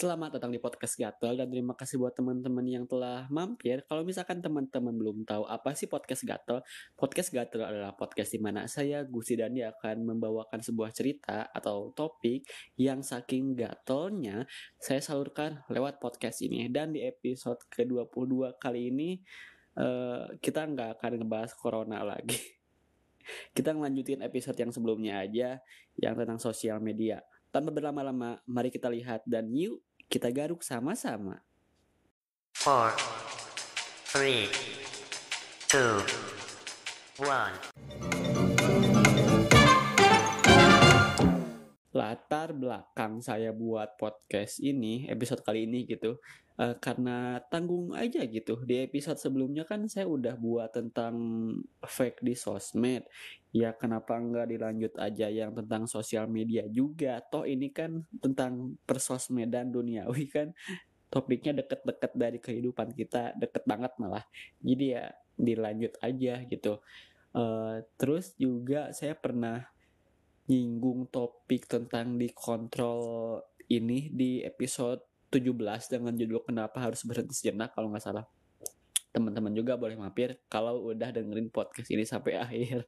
Selamat datang di podcast Gatel dan terima kasih buat teman-teman yang telah mampir. Kalau misalkan teman-teman belum tahu apa sih podcast Gatel, podcast Gatel adalah podcast di mana saya Gusi Dandi akan membawakan sebuah cerita atau topik yang saking gatelnya saya salurkan lewat podcast ini. Dan di episode ke-22 kali ini uh, kita nggak akan ngebahas corona lagi. kita ngelanjutin episode yang sebelumnya aja yang tentang sosial media. Tanpa berlama-lama, mari kita lihat dan yuk kita garuk sama-sama. Four, three, two, one. Latar belakang saya buat podcast ini, episode kali ini gitu, uh, karena tanggung aja gitu. Di episode sebelumnya kan saya udah buat tentang fake di sosmed. Ya kenapa nggak dilanjut aja yang tentang sosial media juga? Toh ini kan tentang persosmedan duniawi kan. Topiknya deket-deket dari kehidupan kita deket banget malah. Jadi ya dilanjut aja gitu. Uh, terus juga saya pernah nyinggung topik tentang dikontrol ini di episode 17 dengan judul kenapa harus berhenti sejenak kalau nggak salah. Teman-teman juga boleh mampir kalau udah dengerin podcast ini sampai akhir.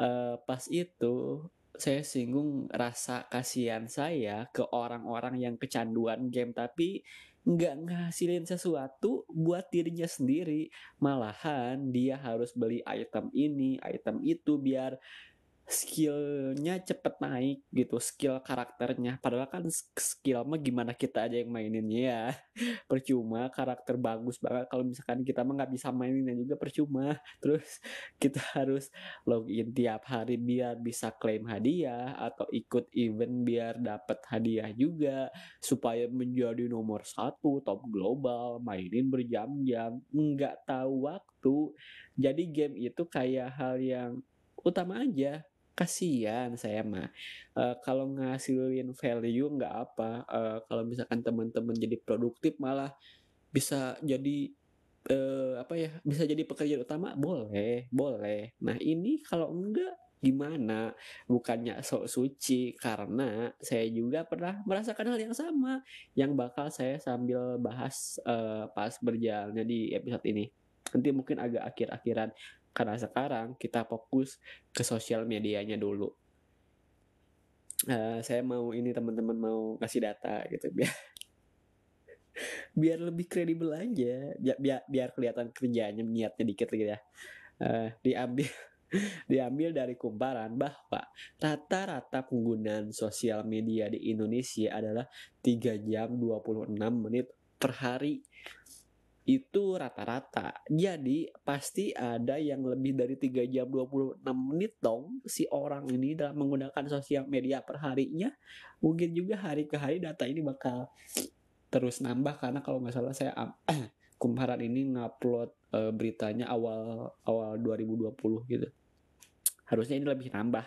Uh, pas itu saya singgung rasa kasihan saya ke orang-orang yang kecanduan game tapi nggak ngasilin sesuatu buat dirinya sendiri. Malahan dia harus beli item ini item itu biar skillnya cepet naik gitu skill karakternya. Padahal kan skill mah gimana kita aja yang maininnya ya percuma karakter bagus banget. Kalau misalkan kita mah nggak bisa maininnya juga percuma. Terus kita harus login tiap hari biar bisa klaim hadiah atau ikut event biar dapat hadiah juga. Supaya menjadi nomor satu top global mainin berjam-jam nggak tahu waktu. Jadi game itu kayak hal yang utama aja kasihan saya mah. Uh, kalau ngasilin value nggak apa. Uh, kalau misalkan teman-teman jadi produktif malah bisa jadi uh, apa ya bisa jadi pekerjaan utama boleh boleh. Nah ini kalau enggak gimana? Bukannya sok suci karena saya juga pernah merasakan hal yang sama yang bakal saya sambil bahas uh, pas berjalannya di episode ini. Nanti mungkin agak akhir-akhiran karena sekarang kita fokus ke sosial medianya dulu. Uh, saya mau ini teman-teman mau kasih data gitu biar biar lebih kredibel aja. Biar biar, kelihatan kerjanya niatnya dikit gitu ya. Uh, diambil diambil dari kumparan bahwa rata-rata penggunaan sosial media di Indonesia adalah 3 jam 26 menit per hari itu rata-rata. Jadi pasti ada yang lebih dari 3 jam 26 menit dong si orang ini dalam menggunakan sosial media per harinya. Mungkin juga hari ke hari data ini bakal terus nambah karena kalau nggak salah saya kumparan ini ngupload uh, beritanya awal awal 2020 gitu. Harusnya ini lebih nambah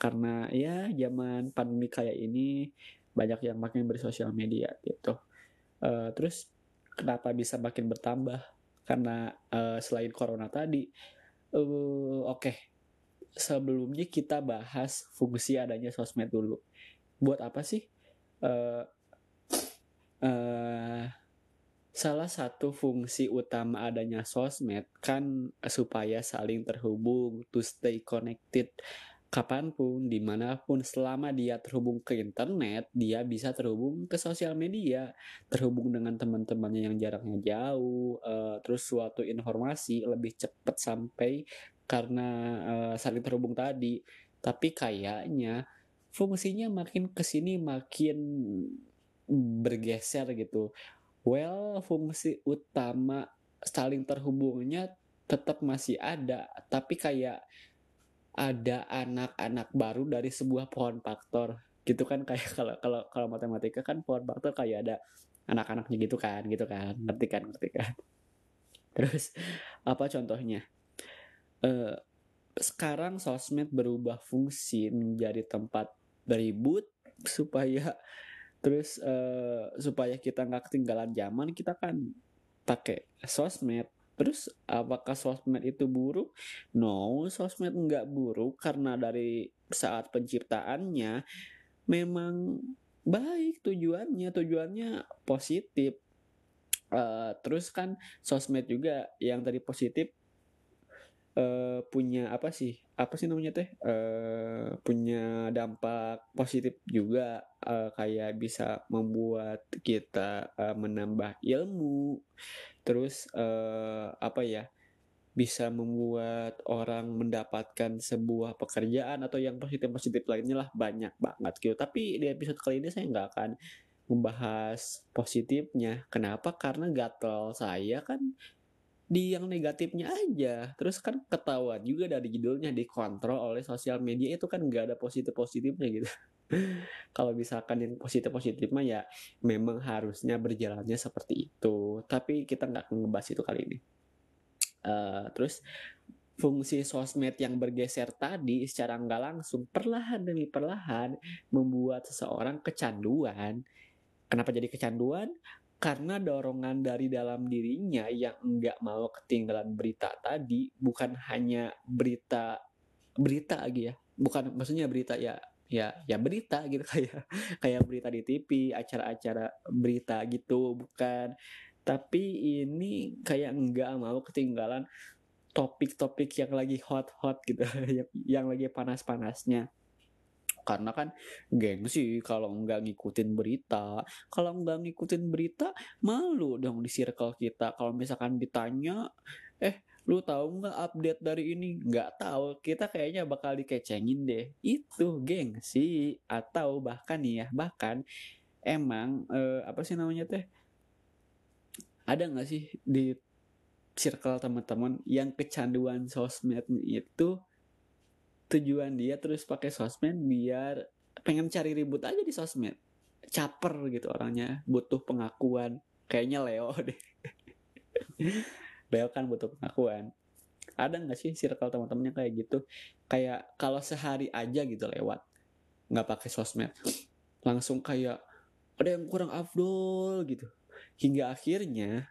karena ya zaman pandemi kayak ini banyak yang makin bersosial media gitu. Uh, terus kenapa bisa makin bertambah? Karena uh, selain corona tadi uh, oke. Okay. sebelumnya kita bahas fungsi adanya sosmed dulu. Buat apa sih? Uh, uh, salah satu fungsi utama adanya sosmed kan supaya saling terhubung to stay connected kapan pun, di mana pun, selama dia terhubung ke internet, dia bisa terhubung ke sosial media, terhubung dengan teman-temannya yang jaraknya jauh, uh, terus suatu informasi lebih cepat sampai karena uh, saling terhubung tadi. Tapi kayaknya fungsinya makin ke sini makin bergeser gitu. Well, fungsi utama saling terhubungnya tetap masih ada, tapi kayak ada anak-anak baru dari sebuah pohon faktor. Gitu kan kayak kalau kalau kalau matematika kan pohon faktor kayak ada anak-anaknya gitu kan gitu kan. Ngerti kan ngerti kan? Terus apa contohnya? Uh, sekarang sosmed berubah fungsi menjadi tempat beribut supaya terus uh, supaya kita nggak ketinggalan zaman kita kan pakai sosmed Terus apakah sosmed itu buruk? No, sosmed nggak buruk karena dari saat penciptaannya memang baik tujuannya tujuannya positif uh, terus kan sosmed juga yang tadi positif uh, punya apa sih apa sih namanya teh uh, punya dampak positif juga uh, kayak bisa membuat kita uh, menambah ilmu terus uh, apa ya bisa membuat orang mendapatkan sebuah pekerjaan atau yang positif-positif lainnya lah banyak banget gitu. Tapi di episode kali ini saya nggak akan membahas positifnya. Kenapa? Karena gatel saya kan di yang negatifnya aja. Terus kan ketahuan juga dari judulnya dikontrol oleh sosial media itu kan nggak ada positif-positifnya gitu. Kalau misalkan yang positif-positif mah ya memang harusnya berjalannya seperti itu. Tapi kita nggak ngebahas itu kali ini. Uh, terus fungsi sosmed yang bergeser tadi secara nggak langsung perlahan demi perlahan membuat seseorang kecanduan. Kenapa jadi kecanduan? Karena dorongan dari dalam dirinya yang enggak mau ketinggalan berita tadi bukan hanya berita berita lagi ya. Bukan maksudnya berita ya ya ya berita gitu kayak kayak berita di TV acara-acara berita gitu bukan. Tapi ini kayak enggak mau ketinggalan topik-topik yang lagi hot-hot gitu yang, yang lagi panas-panasnya karena kan gengsi kalau nggak ngikutin berita kalau nggak ngikutin berita malu dong di circle kita. Kalau misalkan ditanya eh lu tahu nggak update dari ini? Nggak tahu. Kita kayaknya bakal dikecengin deh. Itu gengsi atau bahkan nih ya bahkan emang eh, apa sih namanya teh ada nggak sih di circle teman-teman yang kecanduan sosmed itu tujuan dia terus pakai sosmed biar pengen cari ribut aja di sosmed. Caper gitu orangnya butuh pengakuan. Kayaknya Leo deh. Leo kan butuh pengakuan. Ada nggak sih circle teman-temannya kayak gitu? Kayak kalau sehari aja gitu lewat nggak pakai sosmed. Langsung kayak ada yang kurang afdol gitu. Hingga akhirnya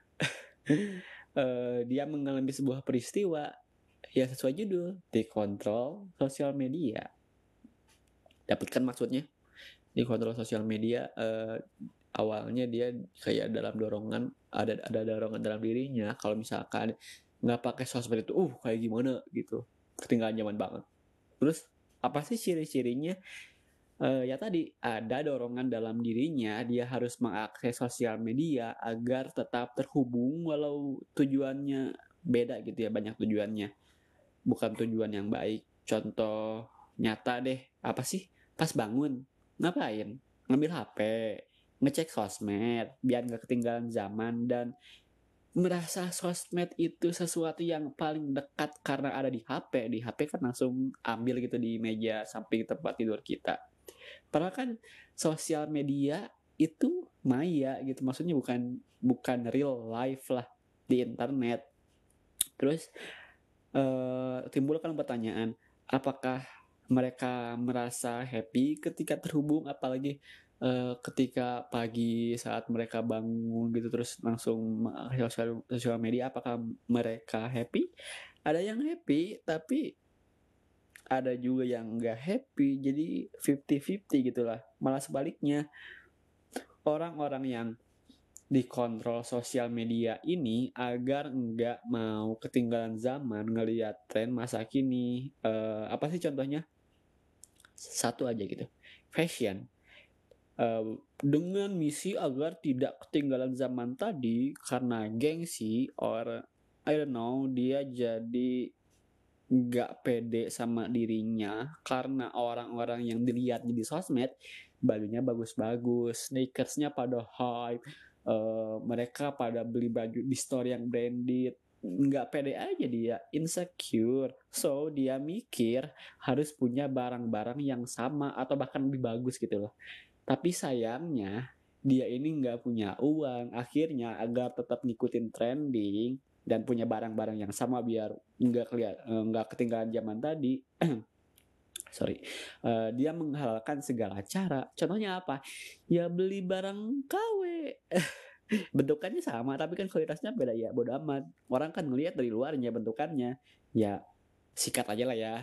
uh, dia mengalami sebuah peristiwa ya sesuai judul. Dikontrol sosial media. Dapatkan maksudnya. Dikontrol sosial media uh, awalnya dia kayak dalam dorongan ada ada dorongan dalam dirinya. Kalau misalkan nggak pakai sosmed itu uh kayak gimana? gitu. Ketinggalan zaman banget. Terus apa sih ciri-cirinya? Uh, ya tadi ada dorongan dalam dirinya. Dia harus mengakses sosial media agar tetap terhubung walau tujuannya beda gitu ya banyak tujuannya bukan tujuan yang baik. Contoh nyata deh, apa sih? Pas bangun, ngapain? Ngambil HP, ngecek sosmed, biar nggak ketinggalan zaman dan merasa sosmed itu sesuatu yang paling dekat karena ada di HP. Di HP kan langsung ambil gitu di meja samping tempat tidur kita. Padahal kan sosial media itu maya gitu, maksudnya bukan bukan real life lah di internet. Terus uh, timbul kan pertanyaan apakah mereka merasa happy ketika terhubung? Apalagi uh, ketika pagi saat mereka bangun gitu terus langsung sosial sosial media apakah mereka happy? Ada yang happy tapi ada juga yang enggak happy. Jadi 50-50 gitulah. Malah sebaliknya orang-orang yang dikontrol sosial media ini agar nggak mau ketinggalan zaman ngelihat tren masa kini. Uh, apa sih contohnya? Satu aja gitu. Fashion. Uh, dengan misi agar tidak ketinggalan zaman tadi karena gengsi or I don't know dia jadi nggak pede sama dirinya karena orang-orang yang dilihat di sosmed bajunya bagus-bagus sneakersnya pada hype uh, mereka pada beli baju di store yang branded. Nggak pede aja dia insecure. So dia mikir harus punya barang-barang yang sama atau bahkan lebih bagus gitu loh. Tapi sayangnya dia ini nggak punya uang. Akhirnya agar tetap ngikutin trending dan punya barang-barang yang sama biar nggak kelihat eh, nggak ketinggalan zaman tadi sorry. Uh, dia menghalalkan segala cara. Contohnya apa? Ya beli barang KW bentukannya sama tapi kan kualitasnya beda. Ya bodo amat. Orang kan ngelihat dari luarnya bentukannya. Ya sikat aja lah ya.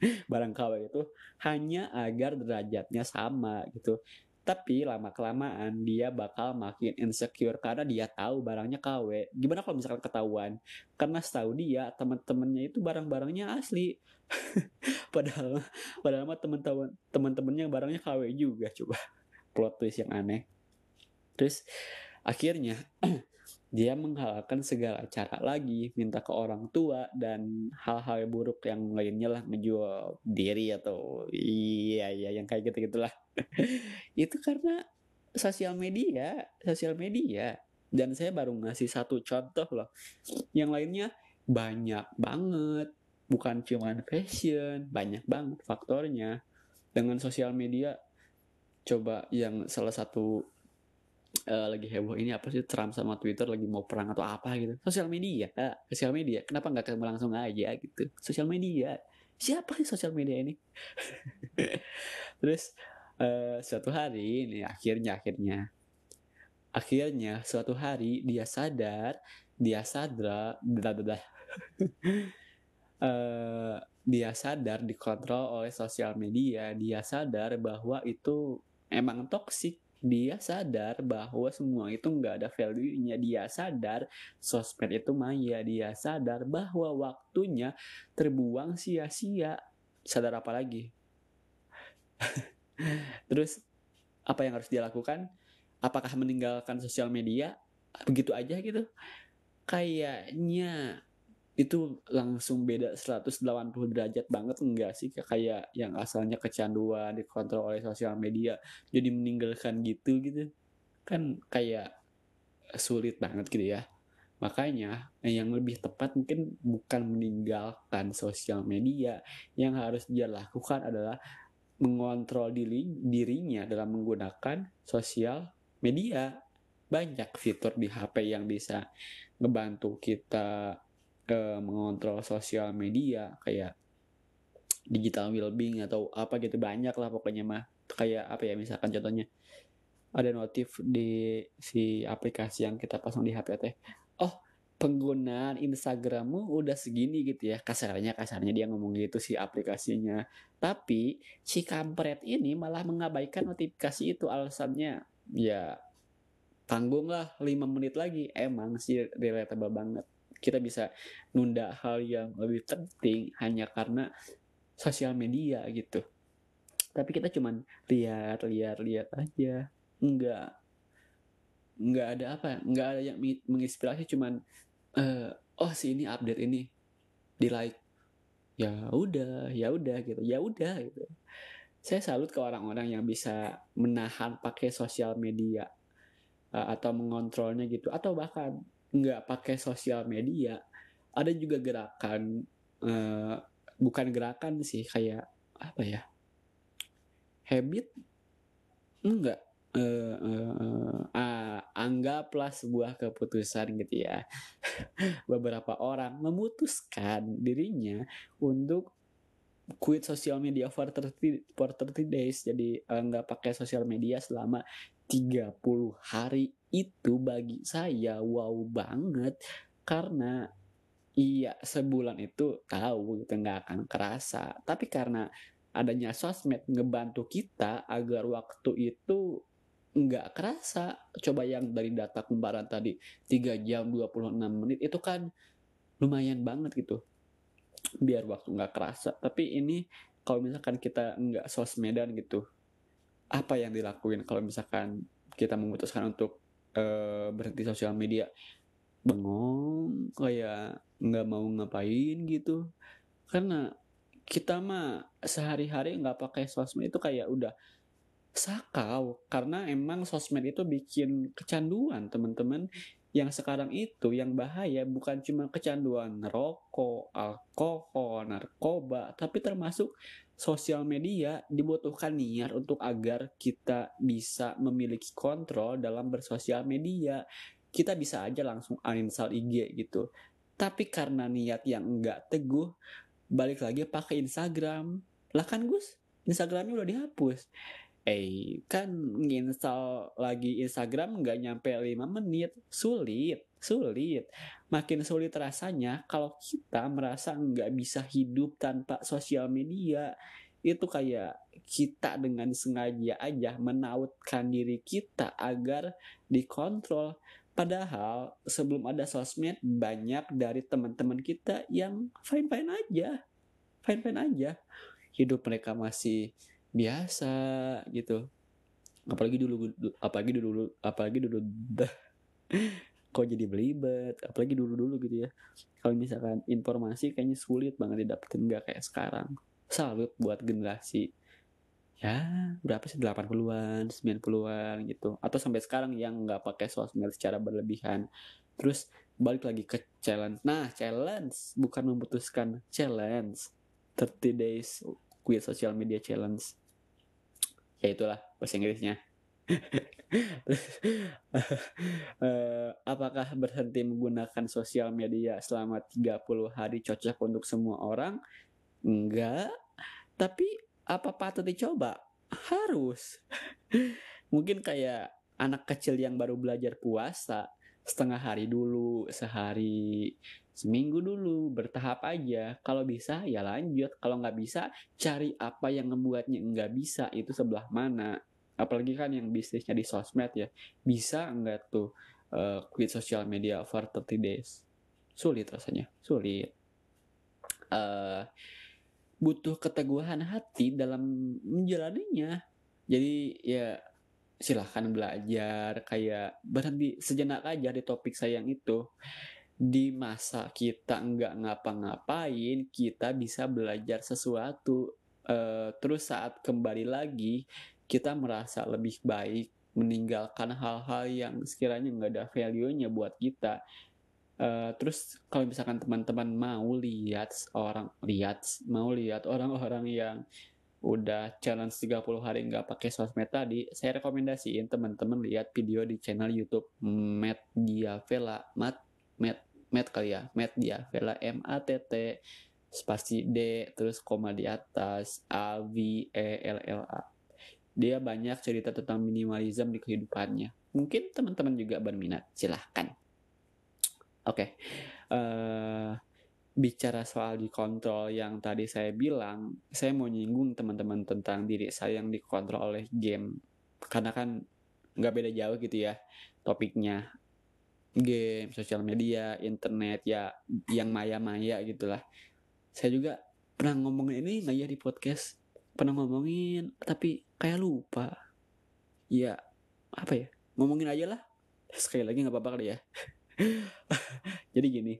Barang KW itu hanya agar derajatnya sama gitu Tapi lama kelamaan dia bakal makin insecure karena dia tahu barangnya KW. Gimana kalau misalkan ketahuan? Karena setahu dia teman-temannya itu barang-barangnya asli. padahal padahal mah teman-teman teman-temannya barangnya KW juga coba. Plot twist yang aneh. Terus akhirnya dia menghalalkan segala cara lagi minta ke orang tua dan hal-hal buruk yang lainnya lah menjual diri atau iya iya yang kayak gitu gitulah itu karena sosial media sosial media. Dan saya baru ngasih satu contoh loh. Yang lainnya banyak banget. Bukan cuma fashion banyak banget faktornya. Dengan sosial media coba yang salah satu uh, lagi heboh ini apa sih Trump sama Twitter lagi mau perang atau apa gitu. Sosial media uh, sosial media. Kenapa nggak ketemu langsung aja gitu? Sosial media. Siapa sih sosial media ini? Terus uh, suatu hari ini akhirnya akhirnya. Akhirnya suatu hari dia sadar dia sadar dah uh, dia sadar dikontrol oleh sosial media. Dia sadar bahwa itu emang toksik dia sadar bahwa semua itu nggak ada value-nya. Dia sadar sosmed itu maya. Dia sadar bahwa waktunya terbuang sia-sia. Sadar apa lagi? Terus apa yang harus dia lakukan? Apakah meninggalkan sosial media? Begitu aja gitu. Kayaknya itu langsung beda 180 derajat banget enggak sih kayak yang asalnya kecanduan dikontrol oleh sosial media jadi meninggalkan gitu gitu. Kan kayak sulit banget gitu ya. Makanya yang lebih tepat mungkin bukan meninggalkan sosial media. Yang harus dia lakukan adalah mengontrol diri dirinya dalam menggunakan sosial media. Banyak fitur di HP yang bisa ngebantu kita uh, mengontrol sosial media kayak digital well-being atau apa gitu banyak lah pokoknya mah. Kayak apa ya misalkan contohnya ada notif di si aplikasi yang kita pasang di HP teh oh penggunaan Instagrammu udah segini gitu ya. Kasarnya kasarnya dia ngomong gitu si aplikasinya. Tapi si kampret ini malah mengabaikan notifikasi itu alasannya ya tanggung lah 5 menit lagi. Emang sih relatable banget kita bisa nunda hal yang lebih penting hanya karena sosial media gitu. Tapi kita cuman lihat lihat lihat aja. Nggak nggak ada apa nggak ada yang menginspirasi cuman uh, oh si ini update ini di like. Ya udah ya udah gitu ya udah gitu. Saya salut ke orang-orang yang bisa menahan pakai sosial media uh, atau mengontrolnya gitu atau bahkan nggak pakai sosial media ada juga gerakan uh, bukan gerakan sih kayak apa ya habit? Enggak uh, uh, uh, anggaplah sebuah keputusan gitu ya. Beberapa orang memutuskan dirinya untuk quit sosial media for 30, for 30 days. Jadi nggak uh, pakai sosial media selama 30 hari itu bagi saya wow banget. Karena iya sebulan itu tahu gitu nggak akan kerasa. Tapi karena adanya sosmed ngebantu kita agar waktu itu nggak kerasa. Coba yang dari data kembaran tadi 3 jam 26 menit itu kan lumayan banget gitu. Biar waktu nggak kerasa. Tapi ini kalau misalkan kita nggak sosmedan gitu apa yang dilakuin kalau misalkan kita memutuskan untuk uh, berhenti sosial media. Bengong kayak nggak mau ngapain gitu. Karena kita mah sehari-hari nggak pakai sosmed itu kayak udah sakau. Karena emang sosmed itu bikin kecanduan teman-teman. Yang sekarang itu yang bahaya bukan cuma kecanduan rokok, alkohol, narkoba, tapi termasuk sosial media dibutuhkan niat untuk agar kita bisa memiliki kontrol dalam bersosial media. Kita bisa aja langsung uninstall IG gitu. Tapi karena niat yang enggak teguh, balik lagi pakai Instagram. Lah kan Gus, Instagramnya udah dihapus eh kan nginstal lagi Instagram nggak nyampe 5 menit sulit sulit. Makin sulit rasanya kalau kita merasa nggak bisa hidup tanpa sosial media itu kayak kita dengan sengaja aja menautkan diri kita agar dikontrol. Padahal sebelum ada sosmed banyak dari teman-teman kita yang fine fine aja fine fine aja. Hidup mereka masih biasa gitu. Apalagi dulu apalagi dulu apalagi dulu kok jadi belibet apalagi dulu dulu gitu ya. Kalau misalkan informasi kayaknya sulit banget didapetin nggak kayak sekarang. Salut buat generasi ya berapa sih 80-an 90-an gitu. Atau sampai sekarang yang nggak pakai sosmed secara berlebihan. Terus balik lagi ke challenge. Nah challenge bukan memutuskan challenge. 30 days quit social media challenge. Ya itulah bahasa Inggrisnya uh, apakah berhenti menggunakan sosial media selama 30 hari cocok untuk semua orang? Enggak. Tapi apa patut dicoba? Harus. Mungkin kayak anak kecil yang baru belajar puasa setengah hari dulu sehari seminggu dulu bertahap aja. Kalau bisa ya lanjut. Kalau nggak bisa cari apa yang membuatnya nggak bisa. Itu sebelah mana apalagi kan yang bisnisnya di sosmed ya bisa nggak tuh uh, quit social media for 30 days? Sulit rasanya sulit. Uh, butuh keteguhan hati dalam menjalaninya. Jadi ya silahkan belajar kayak berhenti sejenak aja di topik saya yang itu. Di masa kita nggak ngapa-ngapain kita bisa belajar sesuatu. Uh, terus saat kembali lagi kita merasa lebih baik meninggalkan hal-hal yang sekiranya nggak ada value-nya buat kita. Uh, terus kalau misalkan teman-teman mau lihat orang lihat mau lihat orang-orang yang udah challenge 30 hari nggak pakai sosmed tadi, saya rekomendasiin teman-teman lihat video di channel YouTube Matt Diavela, Matt Matt Matt kali ya, Matt Diavela M A T T spasi D terus koma di atas A V E L L A dia banyak cerita tentang minimalism di kehidupannya. Mungkin teman-teman juga berminat, silahkan. Oke, okay. uh, eh, bicara soal dikontrol yang tadi saya bilang, saya mau nyinggung teman-teman tentang diri saya yang dikontrol oleh game. Karena kan nggak beda jauh gitu ya topiknya. Game, sosial media, internet, ya yang maya-maya gitulah. Saya juga pernah ngomongin ini nggak ya di podcast pernah ngomongin tapi kayak lupa. Ya apa ya? Ngomongin aja lah. Sekali lagi nggak apa-apa kali ya. Jadi gini.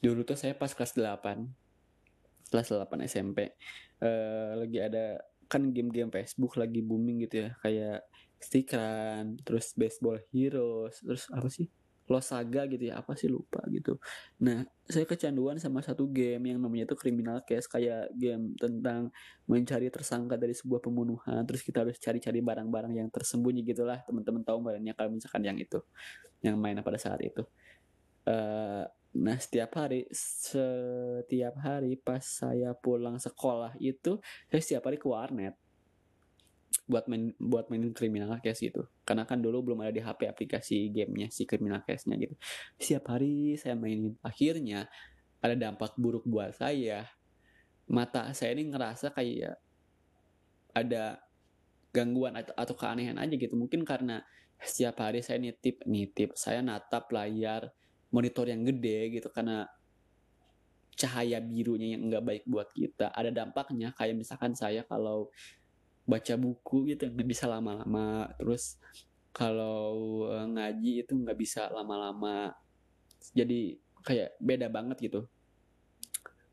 Dulu tuh saya pas kelas 8 kelas 8 SMP uh, lagi ada kan game-game Facebook lagi booming gitu ya. Kayak stikan terus baseball heroes terus apa sih Lost Saga gitu ya apa sih lupa gitu. Nah saya kecanduan sama satu game yang namanya itu Criminal Case kayak game tentang mencari tersangka dari sebuah pembunuhan terus kita harus cari-cari barang-barang yang tersembunyi gitulah teman-teman tahu badannya kalau misalkan yang itu yang mainnya pada saat itu. Uh, nah setiap hari setiap hari pas saya pulang sekolah itu saya setiap hari ke warnet buat main buat mainin criminal case gitu. Karena kan dulu belum ada di HP aplikasi gamenya si criminal case-nya gitu. Setiap hari saya mainin. Akhirnya ada dampak buruk buat saya. Mata saya ini ngerasa kayak ada gangguan atau, atau keanehan aja gitu. Mungkin karena setiap hari saya nitip nitip. Saya natap layar monitor yang gede gitu karena cahaya birunya yang enggak baik buat kita. Ada dampaknya kayak misalkan saya kalau baca buku gitu nggak bisa lama-lama. Terus kalau eh, ngaji itu nggak bisa lama-lama. Jadi kayak beda banget gitu.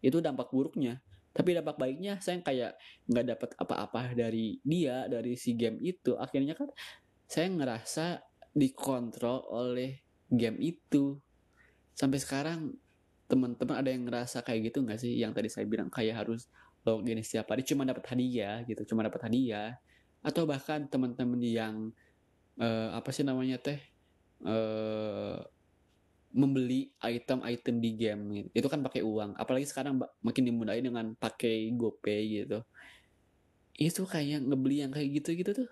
Itu dampak buruknya. Tapi dampak baiknya saya kayak nggak dapat apa-apa dari dia dari si game itu. Akhirnya kan saya ngerasa dikontrol oleh game itu. Sampai sekarang teman-teman ada yang ngerasa kayak gitu nggak sih? Yang tadi saya bilang kayak harus login setiap hari cuma dapat hadiah gitu cuma dapat hadiah. Atau bahkan teman-teman yang uh, apa sih namanya teh uh, membeli item-item di game gitu. itu kan pakai uang. Apalagi sekarang makin dimudahin dengan pakai GoPay gitu. Itu kayak ngebeli yang kayak gitu gitu tuh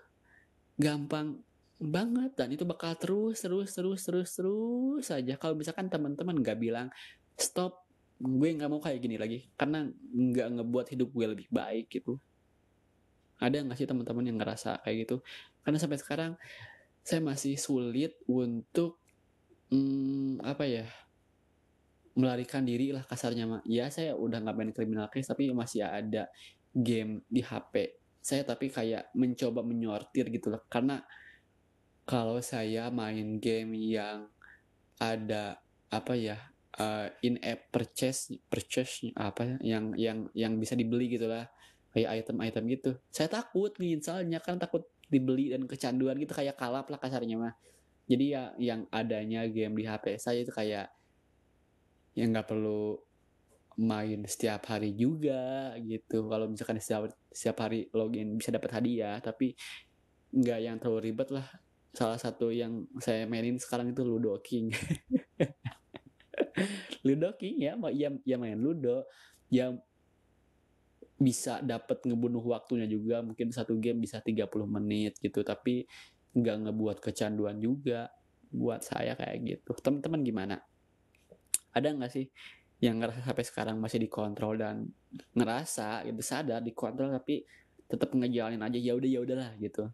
gampang banget. Dan itu bakal terus terus terus terus terus saja kalau misalkan teman-teman nggak bilang stop gue nggak mau kayak gini lagi. Karena nggak ngebuat hidup gue lebih baik gitu. Ada nggak sih teman-teman yang ngerasa kayak gitu? Karena sampai sekarang saya masih sulit untuk hmm, apa ya melarikan diri lah kasarnya mah. Ya saya udah nggak main criminal case tapi masih ada game di HP saya tapi kayak mencoba menyortir gitu loh. Karena kalau saya main game yang ada apa ya uh, in app purchase purchase apa ya yang yang yang bisa dibeli gitulah. Kayak item-item gitu. Saya takut nih soalnya kan takut dibeli dan kecanduan gitu kayak kalap lah kasarnya mah. Jadi ya yang adanya game di HP saya itu kayak yang nggak perlu main setiap hari juga gitu. Kalau misalkan setiap setiap hari login bisa dapat hadiah tapi nggak yang terlalu ribet lah. Salah satu yang saya mainin sekarang itu Ludo King Ludo King ya ya, ya main Ludo yang bisa dapat ngebunuh waktunya juga mungkin satu game bisa 30 menit gitu tapi nggak ngebuat kecanduan juga buat saya kayak gitu. Teman-teman gimana? Ada nggak sih yang ngerasa sampai sekarang masih dikontrol dan ngerasa gitu sadar dikontrol tapi tetap ngejalanin aja ya udah ya udahlah gitu.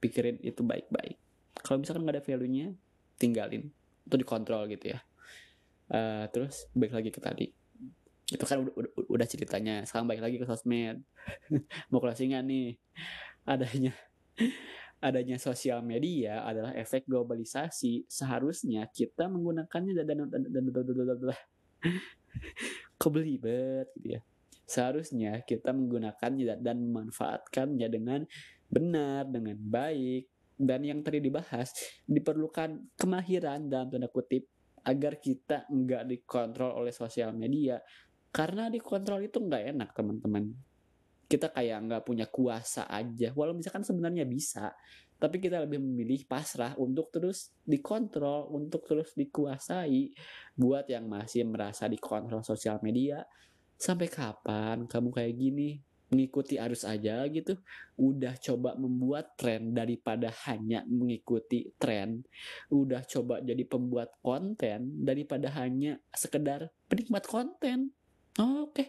Pikirin itu baik-baik. Kalau misalkan nggak ada value-nya tinggalin itu dikontrol gitu ya uh, terus baik lagi ke tadi. Itu kan udah, udah, ceritanya. Sekarang baik lagi ke sosmed. Mau closingan nih. Adanya adanya sosial media adalah efek globalisasi. Seharusnya kita menggunakannya dan dan dan dan dan kebelibet gitu ya? Seharusnya kita menggunakannya dan memanfaatkannya dengan benar dengan baik. Dan yang tadi dibahas diperlukan kemahiran dalam tanda kutip agar kita nggak dikontrol oleh sosial media. Karena dikontrol itu nggak enak teman-teman. Kita kayak nggak punya kuasa aja. Walau misalkan sebenarnya bisa tapi kita lebih memilih pasrah untuk terus dikontrol untuk terus dikuasai buat yang masih merasa dikontrol sosial media. Sampai kapan kamu kayak gini mengikuti arus aja gitu udah coba membuat tren daripada hanya mengikuti tren udah coba jadi pembuat konten daripada hanya sekedar penikmat konten. Oke. Okay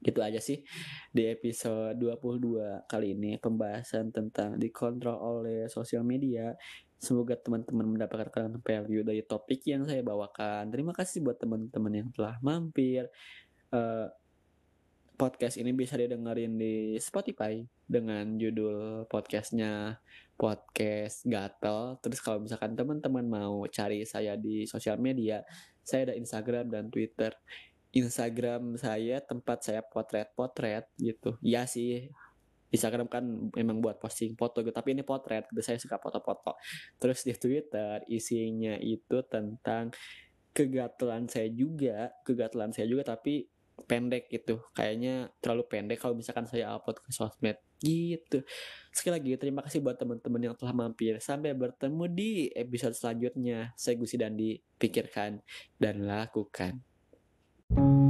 gitu aja sih di episode 22 kali ini pembahasan tentang dikontrol oleh sosial media. Semoga teman-teman mendapatkan value dari topik yang saya bawakan. Terima kasih buat teman-teman yang telah mampir. Uh, podcast ini bisa didengarin di Spotify dengan judul podcastnya podcast gatel terus kalau misalkan teman-teman mau cari saya di sosial media saya ada Instagram dan Twitter Instagram saya tempat saya potret-potret gitu. Ya sih, Instagram kan memang buat posting foto gitu, tapi ini potret, gitu. saya suka foto-foto. Terus di Twitter isinya itu tentang kegatelan saya juga, kegatelan saya juga tapi pendek gitu. Kayaknya terlalu pendek kalau misalkan saya upload ke sosmed gitu. Sekali lagi terima kasih buat teman-teman yang telah mampir. Sampai bertemu di episode selanjutnya. Saya Gusi dan dipikirkan dan lakukan. thank